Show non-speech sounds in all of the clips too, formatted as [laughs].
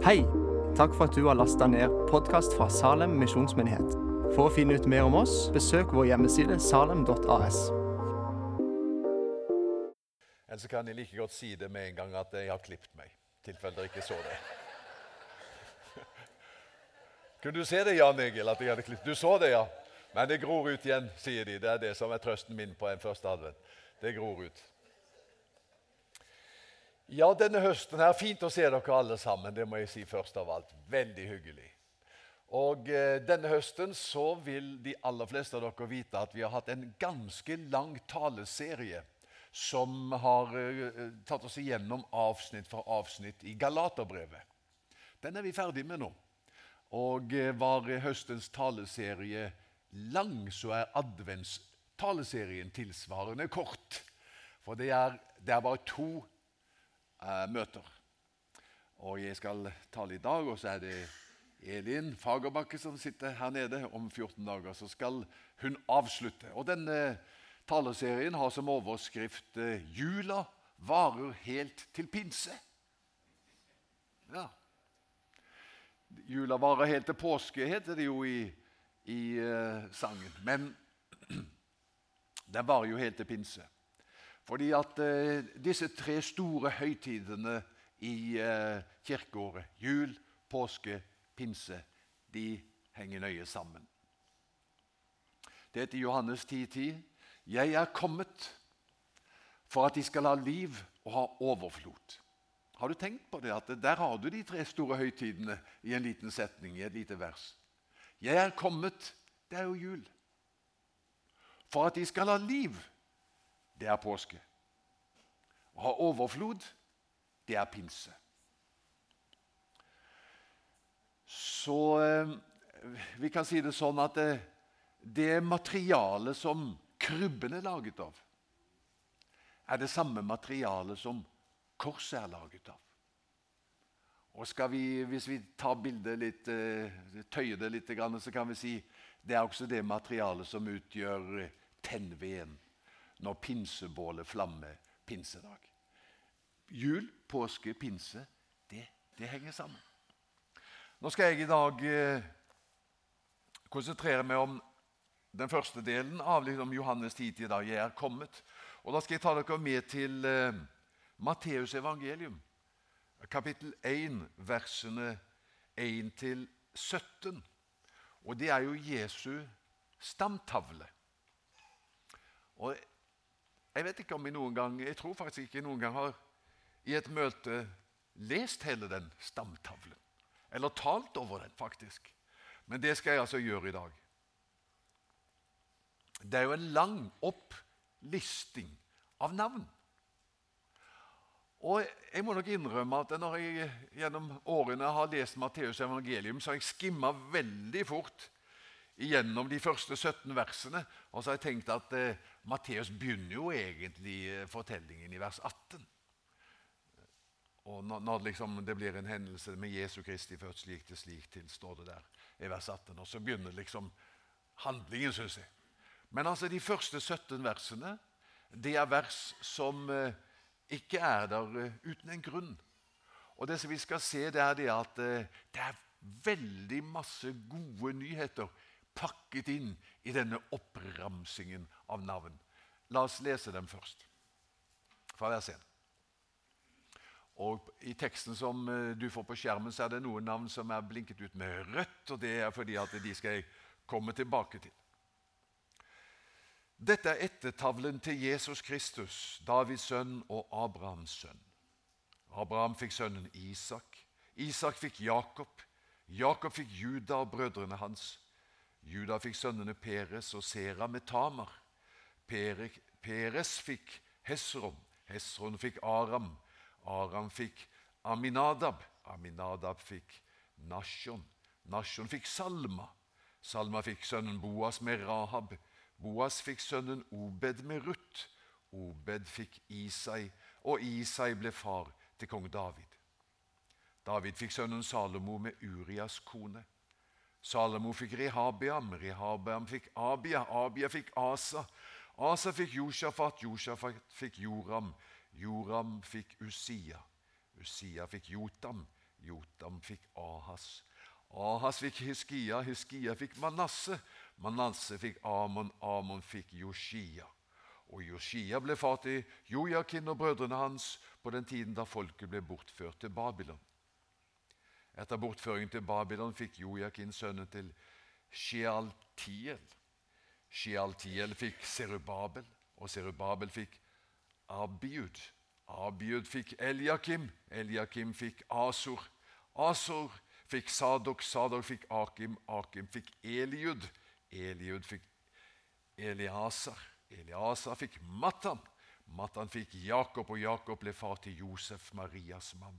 Hei! Takk for at du har lasta ned podkast fra Salem misjonsmyndighet. For å finne ut mer om oss, besøk vår hjemmeside salem.as. Eller så kan jeg like godt si det med en gang at jeg har klipt meg. I tilfelle dere ikke så det. [laughs] Kunne du se det, Jan Egil? at jeg hadde klipt? Du så det, ja? Men det gror ut igjen, sier de. Det er det som er trøsten min på en første advent. Det gror ut. Ja, denne høsten her, Fint å se dere alle sammen. Det må jeg si først av alt. Veldig hyggelig. Og eh, Denne høsten så vil de aller fleste av dere vite at vi har hatt en ganske lang taleserie som har eh, tatt oss igjennom avsnitt for avsnitt i Galaterbrevet. Den er vi ferdig med nå. Og eh, var høstens taleserie lang, så er adventstaleserien tilsvarende kort. For det er, det er bare to eh, møter. Og jeg skal tale i dag, og så er det Elin Fagerbakke som sitter her nede. Om 14 dager så skal hun avslutte. Og denne taleserien har som overskrift eh, 'Jula varer helt til pinse'. Ja. Jula varer helt til påske, heter det jo i, i uh, sangen. Men [clears throat] den varer jo helt til pinse. Fordi at eh, disse tre store høytidene i eh, kirkeåret, jul, påske, pinse, de henger nøye sammen. Det heter Johannes 10,10.: 10, 'Jeg er kommet for at de skal ha liv og ha overflod'. Har du tenkt på det? At Der har du de tre store høytidene i en liten setning, i et lite vers. 'Jeg er kommet' det er jo jul. For at de skal ha liv det er påske. Å ha overflod, det er pinse. Så eh, vi kan si det sånn at det, det materialet som krybben er laget av, er det samme materialet som korset er laget av. Og vi, Hvis vi tar bildet litt, eh, tøyer det litt, så kan vi si det er også det materialet som utgjør tennveden når pinsebålet flammer pinsedag. Jul, påske, pinse det, det, henger sammen. Nå skal jeg i dag eh, konsentrere meg om den første delen av liksom, Johannes 10 da jeg er kommet. Og Da skal jeg ta dere med til eh, Matteus evangelium, kapittel 1, versene 1-17. Og det er jo Jesu stamtavle. Og jeg vet ikke om jeg noen gang, jeg tror faktisk ikke jeg noen gang har i et møte lest hele den stamtavlen. Eller talt over den, faktisk. Men det skal jeg altså gjøre i dag. Det er jo en lang opplisting av navn. Og jeg må nok innrømme at når jeg gjennom årene har lest Matteus evangelium, så har jeg skimma veldig fort gjennom de første 17 versene. Og så har jeg tenkt at eh, Matteus begynner jo egentlig eh, fortellingen i vers 18. Og når, når liksom det blir en hendelse med Jesu Kristi født slik til slik til, står det der i vers 18. Og så begynner liksom handlingen, syns jeg. Men altså de første 17 versene det er vers som eh, ikke er der uh, uten en grunn. Og Det som vi skal se, det er det at uh, det er veldig masse gode nyheter pakket inn i denne oppramsingen av navn. La oss lese dem først, fra vers 1. Og I teksten som eh, du får på skjermen, så er det noen navn som er blinket ut med rødt. og Det er fordi at de skal jeg komme tilbake til. Dette er ettertavlen til Jesus Kristus, Davids sønn og Abrahams sønn. Abraham fikk sønnen Isak. Isak fikk Jakob. Jakob fikk Juda og brødrene hans. Juda fikk sønnene Peres og Sera med Tamar. Peres fikk Hesron. Hesron fikk Aram. Aram fikk Aminadab. Aminadab fikk Nashon. Nashon fikk Salma. Salma fikk sønnen Boas med Rahab. Boas fikk sønnen Obed med Ruth. Obed fikk Isai, og Isai ble far til kong David. David fikk sønnen Salomo med Urias kone. Salomo fikk Rehabiam, Rehabiam fikk Abia, Abia fikk Asa. Asa fikk Josjafat, Josjafat fikk Joram, Joram fikk Usia. Usia fikk Jotam, Jotam fikk Ahas. Ahas fikk Hiskia, Hiskia fikk Manasse. Manasse fikk Amon, Amon fikk Joshia. Og Joshia ble far til Jojakin og brødrene hans på den tiden da folket ble bortført til Babylon. Etter bortføringen til Babylon fikk Jojakin sønnen til Shealtiel. Shealtiel fikk Serubabel, og Serubabel fikk Abiud. Abiud fikk Eliakim, Eliakim fikk Asur. Asur fikk Sadok, Sadok fikk Akim, Akim fikk Eliud. Eliud fikk Eliasar. Eliasar fikk Matan. Matan fikk Jakob, og Jakob ble far til Josef, Marias mann.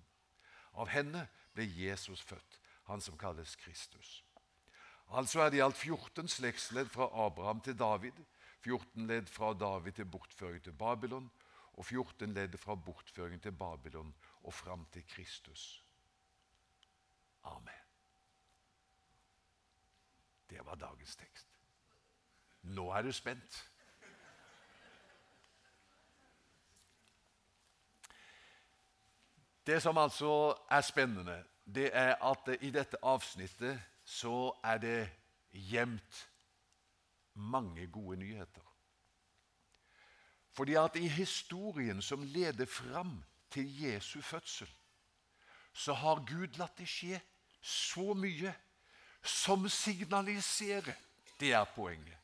Av henne ble Jesus født, han som kalles Kristus. Altså er det i alt 14 slektsledd fra Abraham til David, 14 ledd fra David til bortføring til Babylon, og 14 ledd fra bortføring til Babylon og fram til Kristus. Amen. Det var dagens tekst. Nå er du spent. Det som altså er spennende, det er at i dette avsnittet så er det gjemt mange gode nyheter. Fordi at i historien som leder fram til Jesu fødsel, så har Gud latt det skje så mye som signaliserer Det er poenget.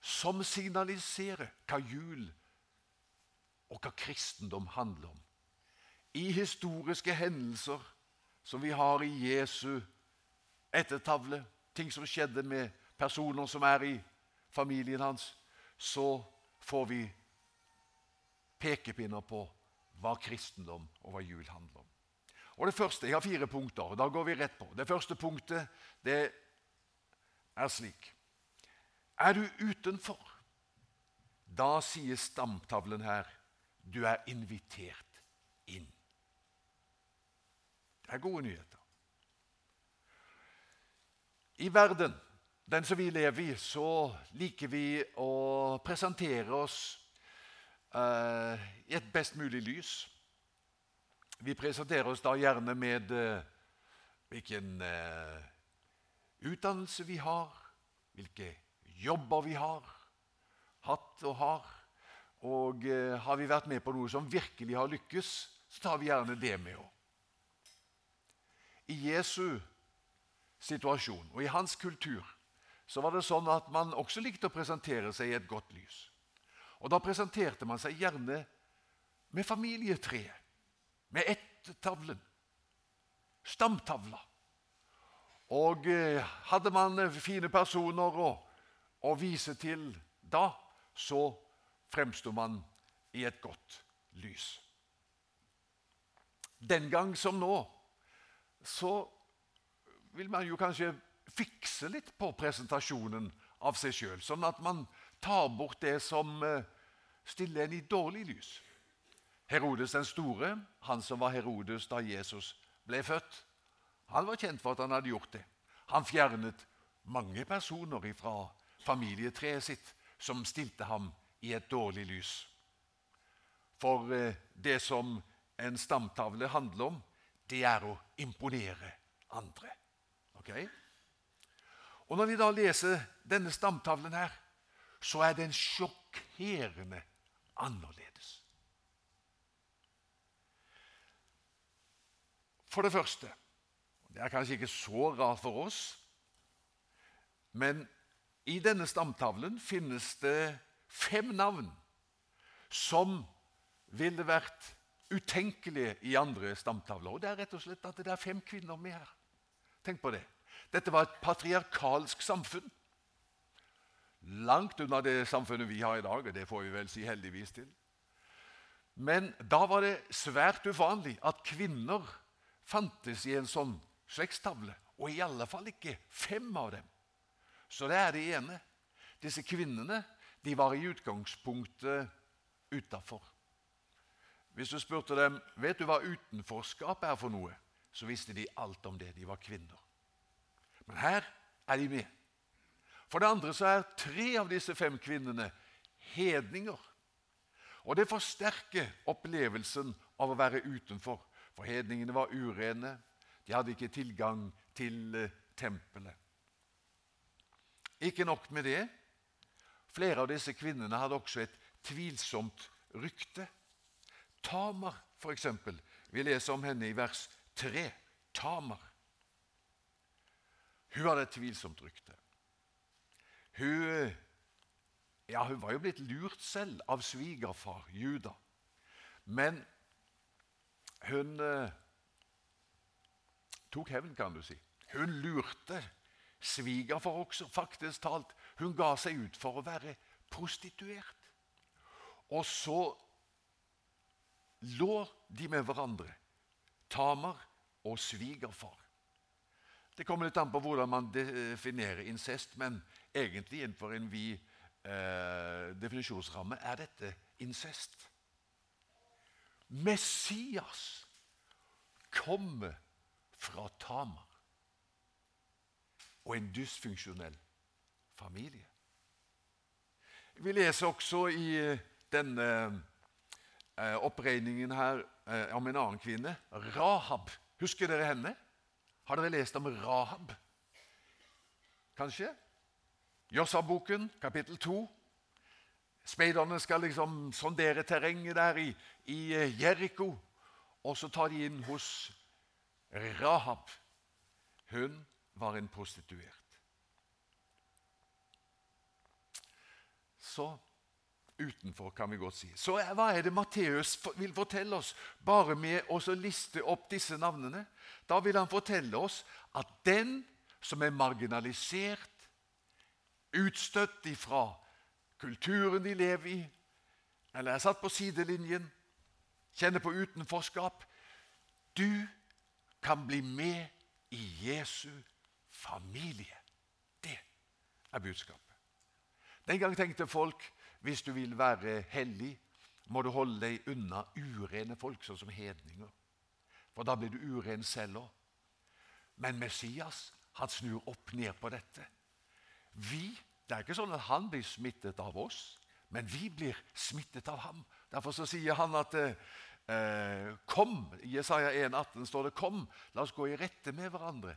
Som signaliserer hva jul og hva kristendom handler om. I historiske hendelser som vi har i Jesu ettertavle, ting som skjedde med personer som er i familien hans, så får vi pekepinner på hva kristendom og hva jul handler om. Og det første, Jeg har fire punkter, og da går vi rett på. Det første punktet det er slik Er du utenfor, da sier stamtavlen her du er invitert inn. Det er gode nyheter. I verden, den som vi lever i, så liker vi å presentere oss uh, i et best mulig lys. Vi presenterer oss da gjerne med uh, hvilken uh, utdannelse vi har, hvilke jobber vi har, hatt og har. Og har vi vært med på noe som virkelig har lykkes, så tar vi gjerne det med òg. I Jesu situasjon. Og I hans kultur så var det sånn at man også likte å presentere seg i et godt lys. Og Da presenterte man seg gjerne med familietreet, med ett-tavlen, stamtavla. Og eh, hadde man fine personer å, å vise til da, så fremsto man i et godt lys. Den gang som nå så vil man jo kanskje fikse litt på presentasjonen av seg sjøl, sånn at man tar bort det som eh, stiller en i dårlig lys. Herodes den store, han som var Herodes da Jesus ble født, han var kjent for at han hadde gjort det. Han fjernet mange personer fra familietreet sitt som stilte ham i et dårlig lys. For eh, det som en stamtavle handler om, det er å imponere andre. Okay? Og Når vi da leser denne stamtavlen her, så er den sjokkerende annerledes. For det første Det er kanskje ikke så rart for oss, men i denne stamtavlen finnes det fem navn som ville vært utenkelige i andre stamtavler. Og Det er rett og slett at det er fem kvinner med her. Tenk på det. Dette var et patriarkalsk samfunn. Langt unna det samfunnet vi har i dag, og det får vi vel si heldigvis til. Men da var det svært uvanlig at kvinner fantes i en sånn slektstavle. Og i alle fall ikke fem av dem. Så det er det ene. Disse kvinnene de var i utgangspunktet utafor. Hvis du spurte dem vet du hva utenforskap er for noe, så visste de alt om det. De var kvinner. Men her er de med. For det andre så er tre av disse fem kvinnene hedninger. Og det forsterker opplevelsen av å være utenfor. For hedningene var urene. De hadde ikke tilgang til eh, tempelet. Ikke nok med det. Flere av disse kvinnene hadde også et tvilsomt rykte. Tamar, eksempel. Vi leser om henne i vers 3. Tamar. Hun hadde et tvilsomt rykte. Hun, ja, hun var jo blitt lurt selv av svigerfar Juda. Men hun eh, tok hevn, kan du si. Hun lurte svigerfar også, faktisk talt. Hun ga seg ut for å være prostituert. Og så lå de med hverandre, Tamar og svigerfar. Det kommer litt an på hvordan man definerer incest, men egentlig innenfor en vid eh, definisjonsramme er dette incest. Messias kommer fra Tamar og en dysfunksjonell familie. Vi leser også i eh, denne eh, oppregningen her eh, om en annen kvinne, Rahab. Husker dere henne? Har dere lest om Rahab? Kanskje? Jossaboken, kapittel 2. Speiderne skal liksom sondere terrenget der i, i Jeriko. Og så tar de inn hos Rahab. Hun var en prostituert. Så utenfor, kan vi godt si. Så hva er det Matteus vil fortelle oss bare med å liste opp disse navnene? Da vil han fortelle oss at den som er marginalisert, utstøtt ifra kulturen de lever i, eller er satt på sidelinjen, kjenner på utenforskap Du kan bli med i Jesu familie. Det er budskapet. Den gang tenkte folk hvis du vil være hellig, må du holde deg unna urene folk, sånn som hedninger. For da blir du uren selv òg. Men Messias han snur opp ned på dette. Vi, Det er ikke sånn at han blir smittet av oss, men vi blir smittet av ham. Derfor så sier han at eh, Kom! I Jesaja 1,18 står det 'Kom, la oss gå i rette med hverandre'.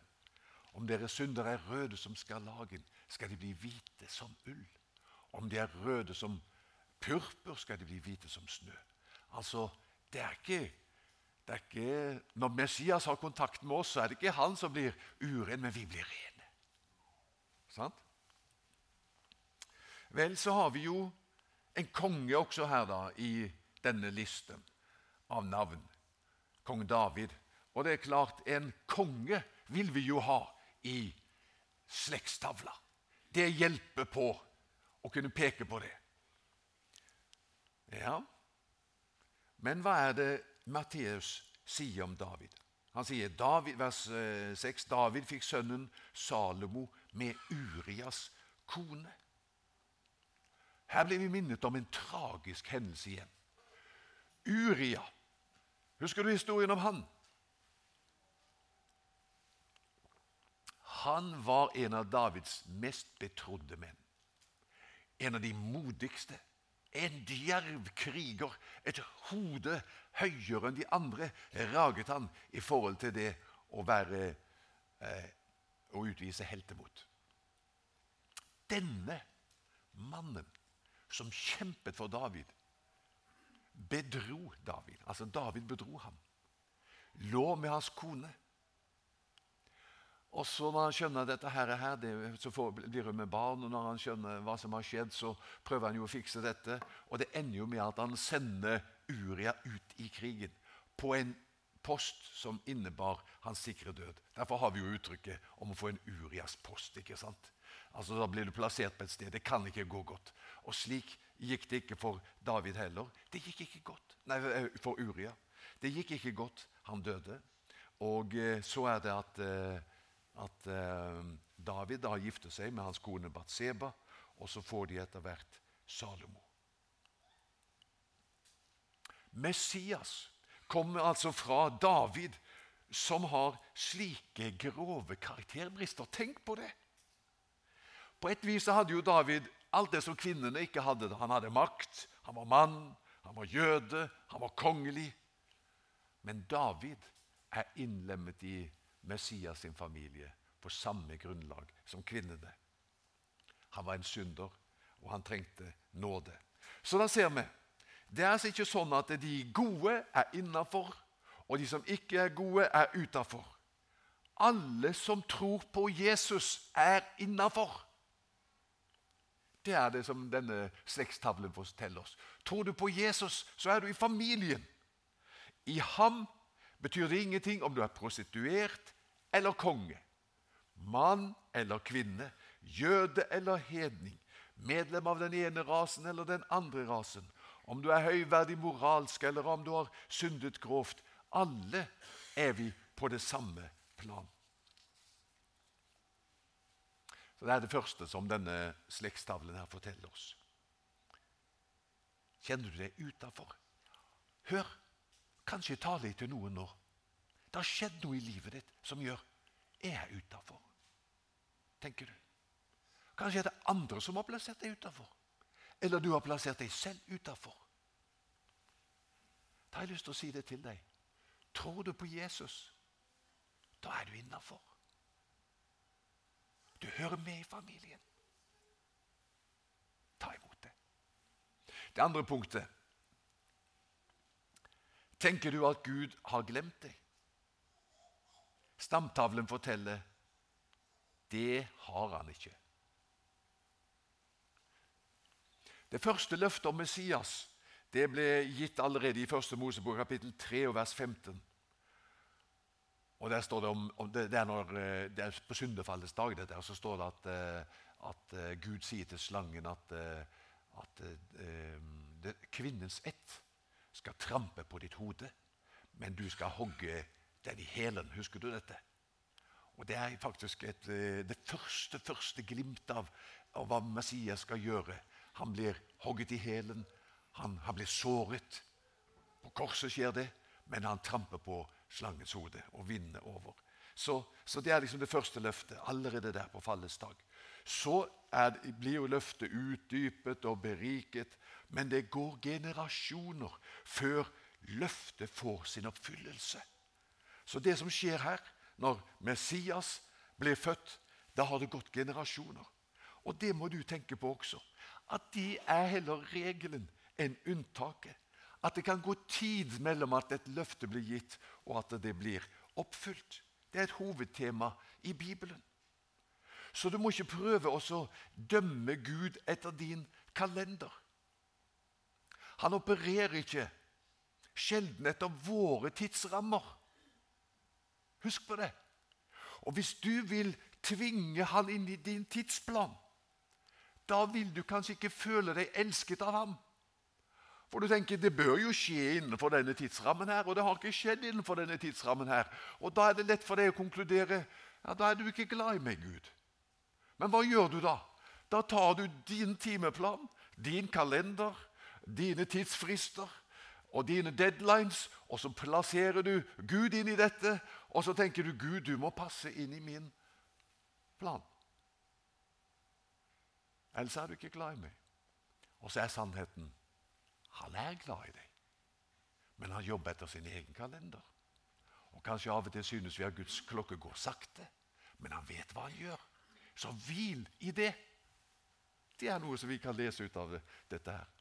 Om deres synder er røde som skarlagen, skal de bli hvite som ull. Om de er røde som purpur, skal de bli hvite som snø. Altså, det er ikke, det er ikke Når Messias har kontakt med oss, så er det ikke han som blir uren, men vi blir rene. Sant? Vel, så har vi jo en konge også her da, i denne listen av navn. Kong David. Og det er klart, en konge vil vi jo ha i slektstavla. Det hjelper på å kunne peke på det. Ja, men hva er det Matteus sier om David? Han sier David, vers 6 eh, David fikk sønnen Salomo med Urias kone. Her blir vi minnet om en tragisk hendelse igjen. Uria. Husker du historien om han? Han var en av Davids mest betrodde menn en av de modigste. En djerv kriger. Et hode høyere enn de andre raget han i forhold til det å være eh, å utvise heltemot. Denne mannen som kjempet for David, bedro David. Altså David bedro ham. Lå med hans kone. Og så Når han skjønner dette her, det, så får, blir hun med barn. og Når han skjønner hva som har skjedd, så prøver han jo å fikse dette. Og Det ender jo med at han sender Uria ut i krigen på en post som innebar hans sikre død. Derfor har vi jo uttrykket om å få en Urias post. ikke sant? Altså Da blir du plassert på et sted. Det kan ikke gå godt. Og slik gikk det ikke for David heller. Det gikk ikke godt. Nei, eh, for Uria. Det gikk ikke godt. Han døde. Og eh, så er det at eh, at eh, David da gifter seg med hans kone Batseba, og så får de etter hvert Salomo. Messias kommer altså fra David, som har slike grove karakterbrister. Tenk på det! På et vis hadde jo David alt det som kvinnene ikke hadde. Han hadde makt, han var mann, han var jøde, han var kongelig. Men David er innlemmet i Messias sin familie på samme grunnlag som kvinnene. Han var en synder, og han trengte nåde. Så da ser vi det er altså ikke sånn at de gode er innafor, og de som ikke er gode, er utafor. Alle som tror på Jesus, er innafor. Det er det som denne slektstavlen forteller oss. Tror du på Jesus, så er du i familien. I ham betyr det ingenting om du er prostituert eller konge, mann eller kvinne, jøde eller hedning, medlem av den ene rasen eller den andre rasen, om du er høyverdig moralsk eller om du har syndet grovt. Alle er vi på det samme plan. Så Det er det første som denne slektstavlen her forteller oss. Kjenner du deg utafor? Hør, kanskje ta litt til noen nå. Det har skjedd noe i livet ditt som gjør er jeg utafor. Tenker du? Kanskje er det andre som har plassert deg utafor. Eller du har plassert deg selv utafor. Da har jeg lyst til å si det til deg. Tror du på Jesus, da er du innafor. Du hører med i familien. Ta imot det. Det andre punktet Tenker du at Gud har glemt deg? Stamtavlen forteller det har han ikke. Det første løftet om Messias det ble gitt allerede i 1. Mosebok kapittel 3 og vers 15. Og der står det om, om det, det, er når, eh, det, er på syndefallets dag, dette, og så står det at, eh, at eh, Gud sier til slangen at, at det, kvinnens ett skal trampe på ditt hode, men du skal hogge den i hælen. Husker du dette? Og Det er faktisk et, det første, første glimt av, av, hva Messias skal gjøre. Han blir hogget i hælen, han, han blir såret. På korset skjer det, men han tramper på slangens hode og vinner over. Så, så, det er liksom det første løftet, allerede der på fallets dag. Så er, blir jo løftet utdypet og beriket, men det går generasjoner før løftet får sin oppfyllelse. Så det som skjer her, når Messias blir født, da har det gått generasjoner. Og det må du tenke på også. At det er heller regelen enn unntaket. At det kan gå tid mellom at et løfte blir gitt, og at det blir oppfylt. Det er et hovedtema i Bibelen. Så du må ikke prøve å dømme Gud etter din kalender. Han opererer ikke sjelden etter våre tidsrammer. Husk på det. Og hvis du vil tvinge han inn i din tidsplan, da vil du kanskje ikke føle deg elsket av ham. For du tenker det bør jo skje innenfor denne tidsrammen her, og det har ikke skjedd innenfor denne tidsrammen her. Og da er det lett for deg å konkludere ja, da er du ikke glad i meg, Gud. Men hva gjør du da? Da tar du din timeplan, din kalender, dine tidsfrister og dine deadlines, og så plasserer du Gud inn i dette, og så tenker du Gud, du må passe inn i min plan. Ellers er du ikke glad i meg. Og så er sannheten han er glad i deg, men han jobber etter sin egen kalender. Og Kanskje av og til synes vi at Guds klokke går sakte, men han vet hva han gjør. Så hvil i det. Det er noe som vi kan lese ut av dette her.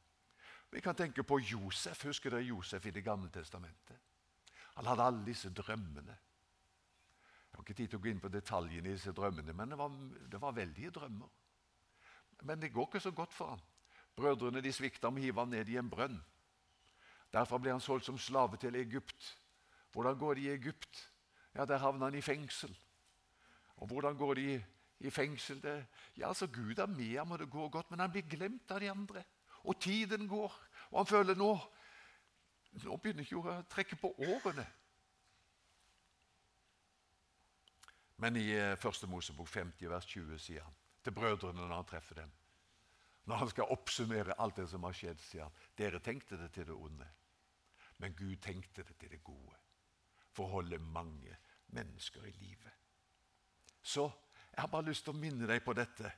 Vi kan tenke på Josef. Husker dere Josef i Det gamle testamentet? Han hadde alle disse drømmene. Jeg har ikke tid til å gå inn på detaljene i disse drømmene, men det var, det var veldige drømmer. Men det går ikke så godt for ham. Brødrene de svikta ham og hiv ham ned i en brønn. Derfor ble han solgt som slave til Egypt. Hvordan går det i Egypt? Ja, Der havna han i fengsel. Og hvordan går det i, i fengsel? Det, ja, altså Gud er med ham, og det går godt, men han blir glemt av de andre. Og tiden går, og han føler nå Nå begynner ikke å trekke på årene. Men i eh, Første Mosebok 50, vers 20 sier han til brødrene når han treffer dem når han skal oppsummere alt det som har skjedd, sier han dere tenkte det til det onde, men Gud tenkte det til det gode. For å holde mange mennesker i live. Så jeg har bare lyst til å minne deg på dette.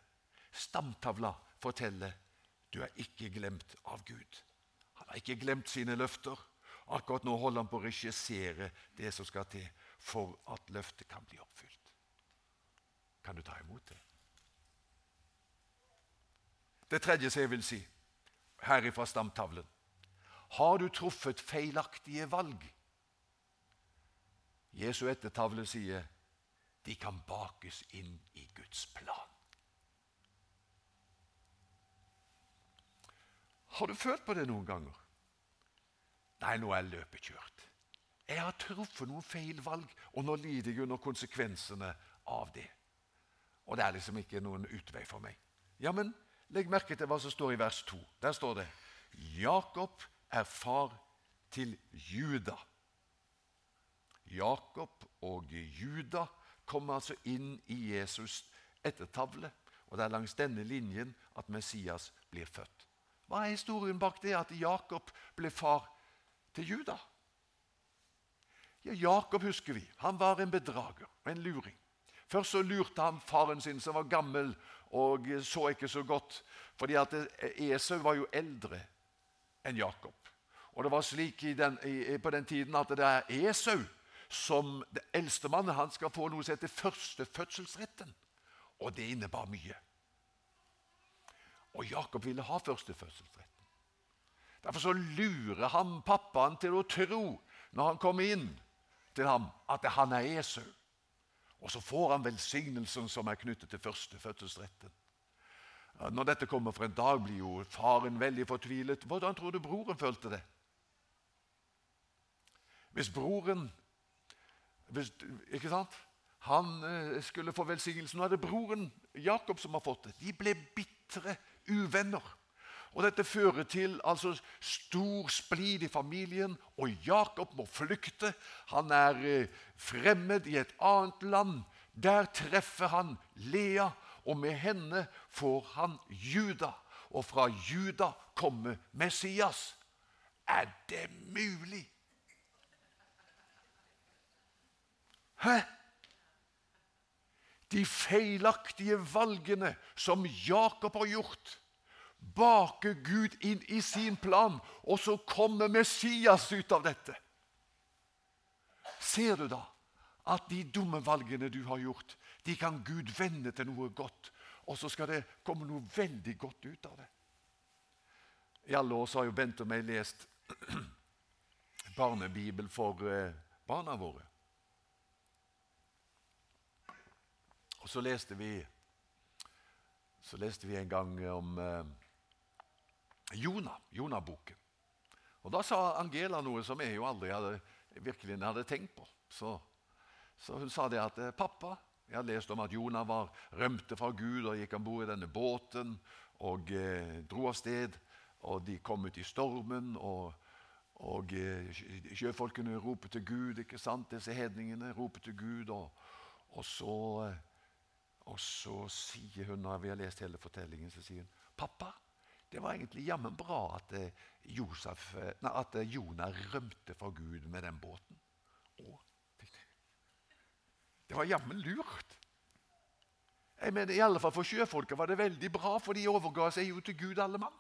Stamtavla forteller du er ikke glemt av Gud. Han har ikke glemt sine løfter. Akkurat nå holder han på å regissere det som skal til for at løftet kan bli oppfylt. Kan du ta imot det? Det tredje som jeg vil si her ifra stamtavlen Har du truffet feilaktige valg? Jesu ettertavle sier de kan bakes inn i Guds plan. Har du følt på det noen ganger? Nei, nå er løpet kjørt. Jeg har truffet noen feil valg, og nå lider jeg under konsekvensene av det. Og det er liksom ikke noen utvei for meg. Ja, men legg merke til hva som står i vers 2. Der står det Jakob er far til Juda. Jakob og Juda kommer altså inn i Jesus' ettertavle. Og det er langs denne linjen at Messias blir født. Hva er historien bak det at Jakob ble far til Juda? Ja, Jakob husker vi. Han var en bedrager og en luring. Først så lurte han faren sin, som var gammel og så ikke så godt. fordi at Esau var jo eldre enn Jakob. Og det var slik den, på den tiden at det er Esau som det eldste mannen han skal få noe som heter førstefødselsretten. Og det innebar mye. Og Jakob ville ha førstefødselsretten. Derfor så lurer han pappaen til å tro, når han kommer inn til ham, at han er Esau. Og så får han velsignelsen som er knyttet til førstefødselsretten. Når dette kommer for en dag, blir jo faren veldig fortvilet. Hvordan tror du broren følte det? Hvis broren hvis, Ikke sant? Han eh, skulle få velsignelsen. Nå er det broren Jakob som har fått det. De ble bitre uvenner. Og Dette fører til altså stor splid i familien, og Jakob må flykte. Han er eh, fremmed i et annet land. Der treffer han Lea, og med henne får han Juda. Og fra Juda kommer Messias. Er det mulig? Hæ? De feilaktige valgene som Jakob har gjort, baker Gud inn i sin plan, og så kommer Messias ut av dette. Ser du da at de dumme valgene du har gjort, de kan Gud vende til noe godt, og så skal det komme noe veldig godt ut av det? I alle år så har jo Bent og meg lest [clears throat] barnebibel for eh, barna våre. Og så leste vi, så leste vi en gang om eh, Jonah, Jonah-boken. Og Da sa Angela noe som jeg jo aldri hadde, virkelig hadde tenkt på. Så, så hun sa det at 'Pappa, jeg har lest om at Jonah var rømte fra Gud og gikk om bord i denne båten og eh, dro av sted. Og de kom ut i stormen, og, og eh, sjøfolkene roper til Gud. ikke sant? Disse hedningene roper til Gud. Og, og så eh, og så sier hun, når vi har lest hele fortellingen, så sier hun pappa, det var egentlig jammen bra at, eh, Josef, eh, nei, at eh, Jonah rømte fra Gud med den båten. Å, det var jammen lurt. Jeg mener, i alle fall For sjøfolket var det veldig bra, for de overga seg jo til Gud alle mann.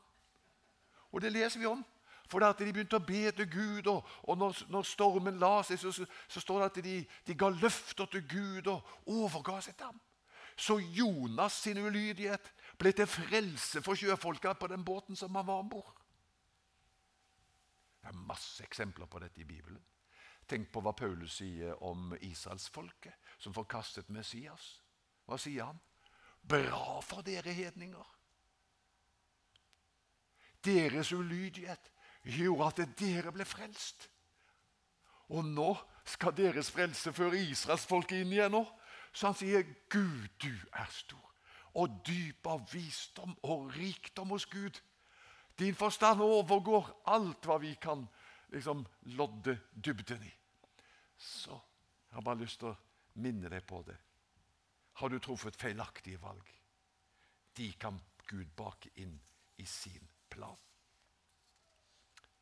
Og det leser vi om. For at De begynte å be til Gud, og, og når, når, stormen la seg, så, så, så, står det at de, de ga løfter til Gud og overga seg til ham. Så Jonas sin ulydighet ble til frelse for sjøfolka på den båten som han var om bord. Det er masse eksempler på dette i Bibelen. Tenk på hva Paulus sier om israelsfolket som forkastet Messias. Hva sier han? Bra for dere hedninger. Deres ulydighet gjorde at dere ble frelst. Og nå skal deres frelse føre israelsfolket inn igjen. Nå. Så han sier, 'Gud, du er stor, og dyp av visdom og rikdom hos Gud.' Din forstand overgår alt hva vi kan liksom lodde dybden i. Så jeg har bare lyst til å minne deg på det. Har du truffet feilaktige valg? De kan Gud bake inn i sin plan.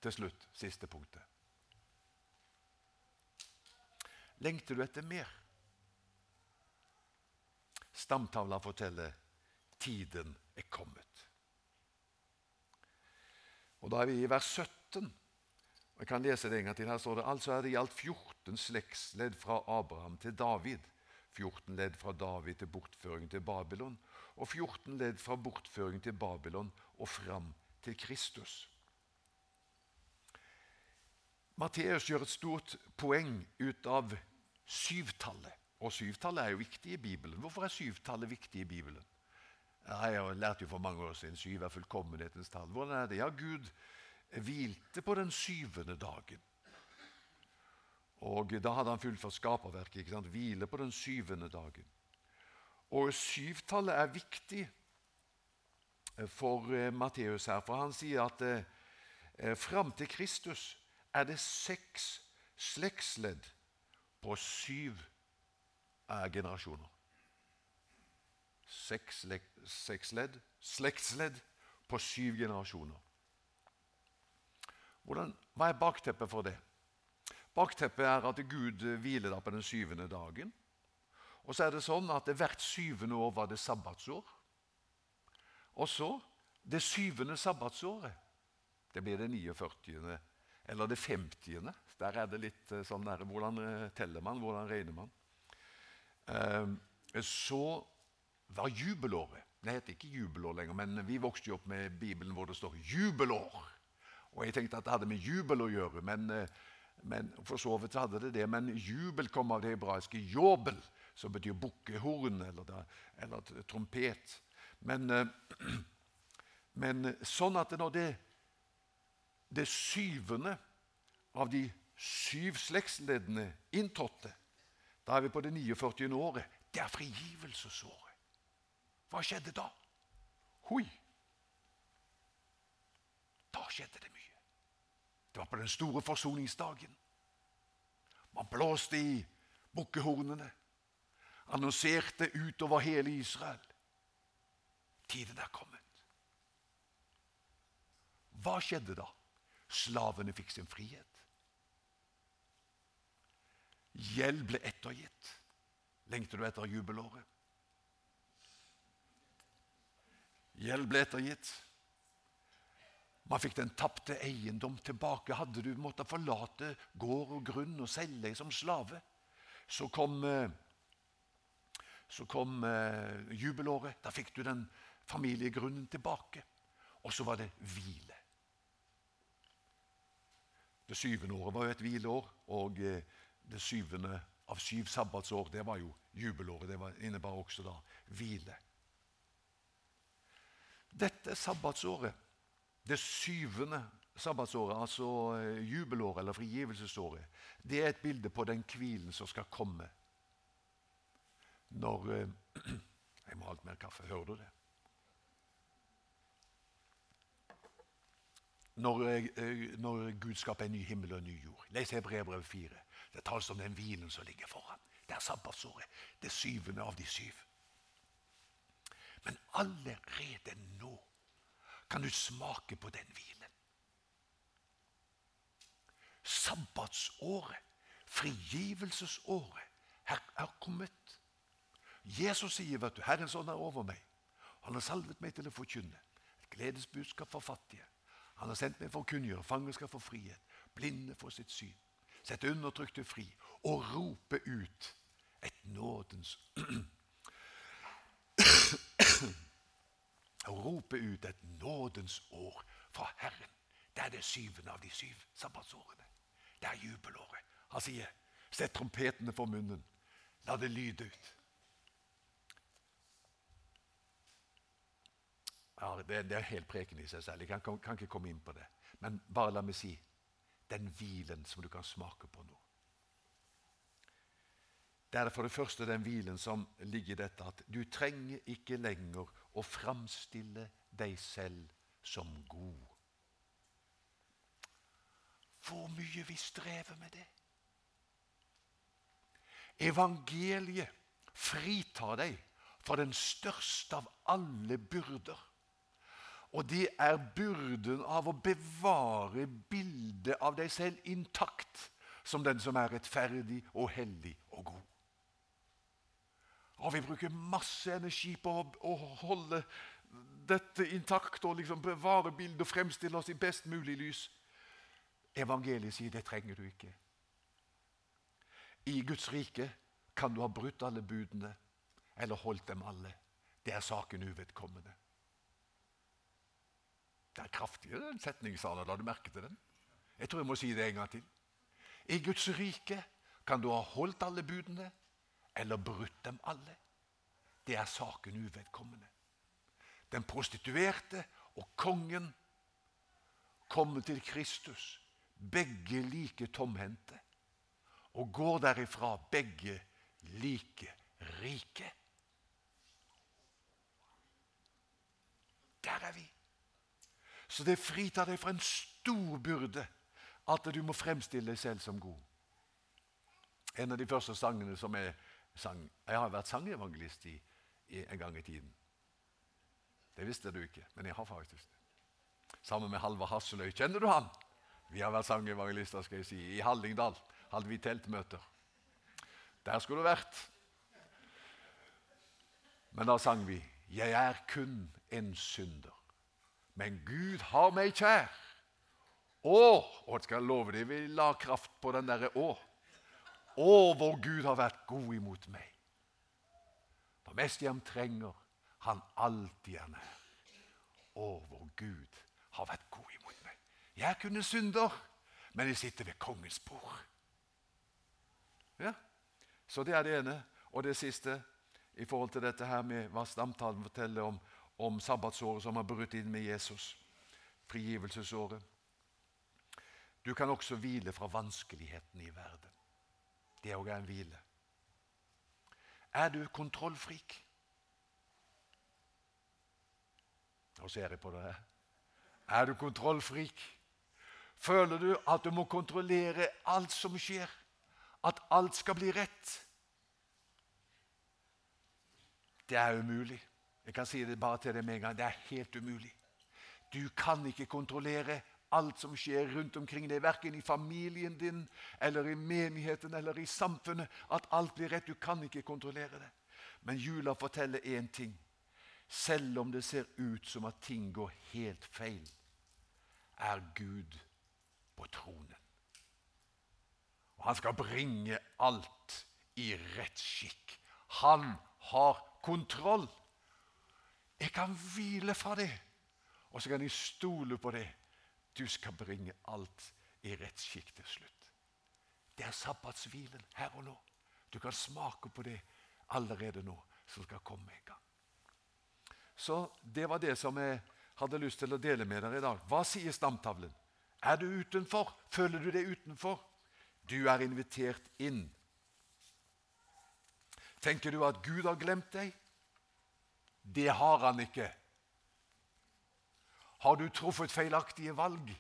Til slutt, siste punktet. Lengter du etter mer? Stamtavla forteller tiden er kommet. Og Da er vi i vers 17. Jeg kan lese det en gang til. Her står det altså er det i alt 14 slektsledd fra Abraham til David. 14 ledd fra David til bortføring til Babylon, og 14 ledd fra bortføring til Babylon og fram til Kristus. Matteus gjør et stort poeng ut av syvtallet. Og syvtallet er jo viktig i Bibelen. Hvorfor er syvtallet viktig i Bibelen? Jeg lærte jo for mange år siden syv er fullkommenhetens tall. Hvordan er det? Ja, Gud hvilte på den syvende dagen. Og Da hadde han fullført skaperverket. ikke sant? Hvile på den syvende dagen. Og syvtallet er viktig for eh, Matteus her, for han sier at eh, fram til Kristus er det seks slektsledd på syv eh, generasjoner. Seks, seks ledd, slektsledd på syv generasjoner. Hvordan, hva er bakteppet for det? Bakteppet er at Gud hviler da på den syvende dagen. Og så er det sånn at hvert syvende år var det sabbatsår. Og så det syvende sabbatsåret. Det blir det 49. eller det 50. Der er det litt eh, sånn der, Hvordan eh, teller man? Hvordan regner man? Ehm, så var jubelåret Det heter ikke jubelår lenger, men vi vokste jo opp med Bibelen hvor det står 'jubelår'. Og Jeg tenkte at det hadde med jubel å gjøre, men, eh, men for så vidt hadde det det. Men jubel kom av det hebraiske 'jobel', som betyr bukkehorn eller, eller trompet. Men, eh, [clears throat] men, sånn at når det, det syvende av de syv slektsleddene inntrådte, da er vi på det 49. året. Det er frigivelsesåret. Hva skjedde da? Hoi! Da skjedde det mye. Det var på den store forsoningsdagen. Man blåste i bukkehornene, annonserte utover hele Israel. Tiden er kommet. Hva skjedde da? Slavene fikk sin frihet. Gjeld ble ettergitt. Lengter du etter jubelåret? Gjeld ble ettergitt. Man fikk den tapte eiendom tilbake. Hadde du måttet forlate gård og grunn og selge deg som slave, så kom, eh, så kom uh, jubelåret. Da fikk du den familiegrunnen tilbake. Og så var det hvile. Det syvende året var jo et hvileår, og uh, det syvende av syv sabbatsår det var jo jubelåret. Det innebar også da hvile. Dette sabbatsåret det syvende sabbatsåret, altså eh, jubelåret eller frigivelsesåret, det er et bilde på den hvilen som skal komme når eh, [clears throat] Jeg må ha litt mer kaffe. Hører du det? Når, eh, når Gud skaper en ny himmel og en ny jord. Les Hebreerbrevet 4. Det tales om den hvilen som ligger foran. Det er sabbatsåret. Det syvende av de syv. Men allerede nå kan du smake på den hvilen. Sabbatsåret, frigivelsesåret, her er kommet. Jesus sier, vet du, 'Herrens sånn er over meg'. Han har salvet meg til å forkynne et gledesbudskap for fattige. Han har sendt meg for å kunngjøre fanger skal få frihet, blinde får sitt syn, sette undertrykte fri og rope ut et nådens og rope ut et nådens år fra Herren. Det er det syvende av de syv sabbatsårene. Det er jubelåret. Han sier, 'Sett trompetene for munnen. La det lyde ut.' Ja, det, det er helt preken i seg selv. Jeg kan, kan ikke komme inn på det. Men bare la meg si den hvilen som du kan smake på nå. Det er for det første den hvilen som ligger i dette at du trenger ikke lenger å framstille deg selv som god. Hvor mye vi strever med det. Evangeliet fritar deg fra den største av alle byrder. Og det er byrden av å bevare bildet av deg selv intakt som den som er rettferdig og hellig og god. Og vi bruker masse energi på å, å holde dette intakt og liksom bevare bildet og fremstille oss i best mulig lys. Evangeliet sier det trenger du ikke. I Guds rike kan du ha brutt alle budene eller holdt dem alle. Det er saken uvedkommende. Det er kraftigere, den setningen, Sala. La du merke til den? Jeg tror jeg må si det en gang til. I Guds rike kan du ha holdt alle budene eller brutt dem alle. Det er saken uvedkommende. Den prostituerte og kongen kommer til Kristus, begge like tomhendte, og går derifra begge like rike. Der er vi. Så det fritar deg fra en stor byrde at du må fremstille deg selv som god. En av de første sangene som jeg sang Jeg har vært sangevangelist i, i en gang i tiden. Det visste du ikke, men jeg har faktisk det. Sammen med Halvard Hasseløy. Kjenner du han? Vi har vært sangevangelister skal jeg si, i Hallingdal. Hadde vi teltmøter. Der skulle du vært. Men da sang vi 'Jeg er kun en synder', men Gud har meg kjær. Å, og skal jeg love deg, vi la kraft på den derre 'å'. Å, hvor Gud har vært god imot meg. Når mest jeg trenger, han alltid er nær. Å, hvor Gud har vært god imot meg. Jeg kunne synder, men jeg sitter ved kongens bord. Ja, Så det er det ene. Og det siste i forhold til dette her med hva stamtalen forteller om, om sabbatsåret som har brutt inn med Jesus. Frigivelsesåret. Du kan også hvile fra vanskeligheten i verden. Det òg er en hvile. Er du kontrollfrik? Nå ser jeg på deg. Er du kontrollfrik? Føler du at du må kontrollere alt som skjer? At alt skal bli rett? Det er umulig. Jeg kan si det bare til deg med en gang. Det er helt umulig. Du kan ikke kontrollere alt som skjer rundt omkring deg, verken i familien din eller i menigheten eller i samfunnet. At alt blir rett. Du kan ikke kontrollere det. Men jula forteller én ting. Selv om det ser ut som at ting går helt feil, er Gud på tronen. Og han skal bringe alt i rett skikk. Han har kontroll. Jeg kan hvile fra det, og så kan jeg stole på det. Du skal bringe alt i rett skikk til slutt. Det er sabbatshvilen her og nå. Du kan smake på det allerede nå, som skal komme en gang. Så det var det som jeg hadde lyst til å dele med dere i dag. Hva sier stamtavlen? Er du utenfor? Føler du deg utenfor? Du er invitert inn. Tenker du at Gud har glemt deg? Det har han ikke. Har du truffet feilaktige valg?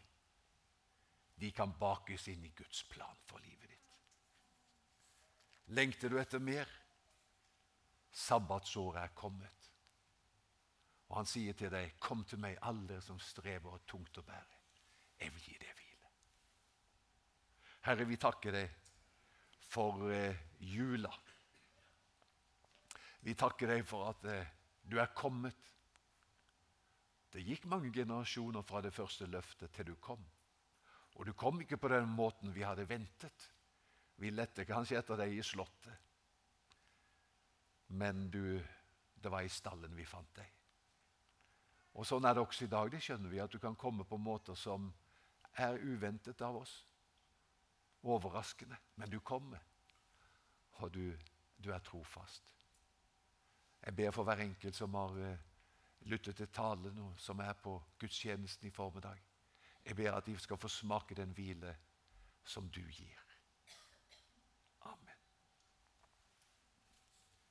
De kan bakes inn i Guds plan for livet ditt. Lengter du etter mer? Sabbatsåret er kommet. Og han sier til deg, 'Kom til meg, alle som strever og tungt å bære. Jeg vil gi deg hvile.' Herre, vi takker deg for eh, jula. Vi takker deg for at eh, du er kommet. Det gikk mange generasjoner fra det første løftet til du kom. Og du kom ikke på den måten vi hadde ventet. Vi lette kanskje etter deg i slottet. Men du, det var i stallen vi fant deg. Og Sånn er det også i dag. Det skjønner vi, at du kan komme på måter som er uventet av oss. Overraskende. Men du kommer, og du, du er trofast. Jeg ber for hver enkelt som har lyttet til talen, som er på gudstjenesten i formiddag. Jeg ber at de skal få smake den hvile som du gir.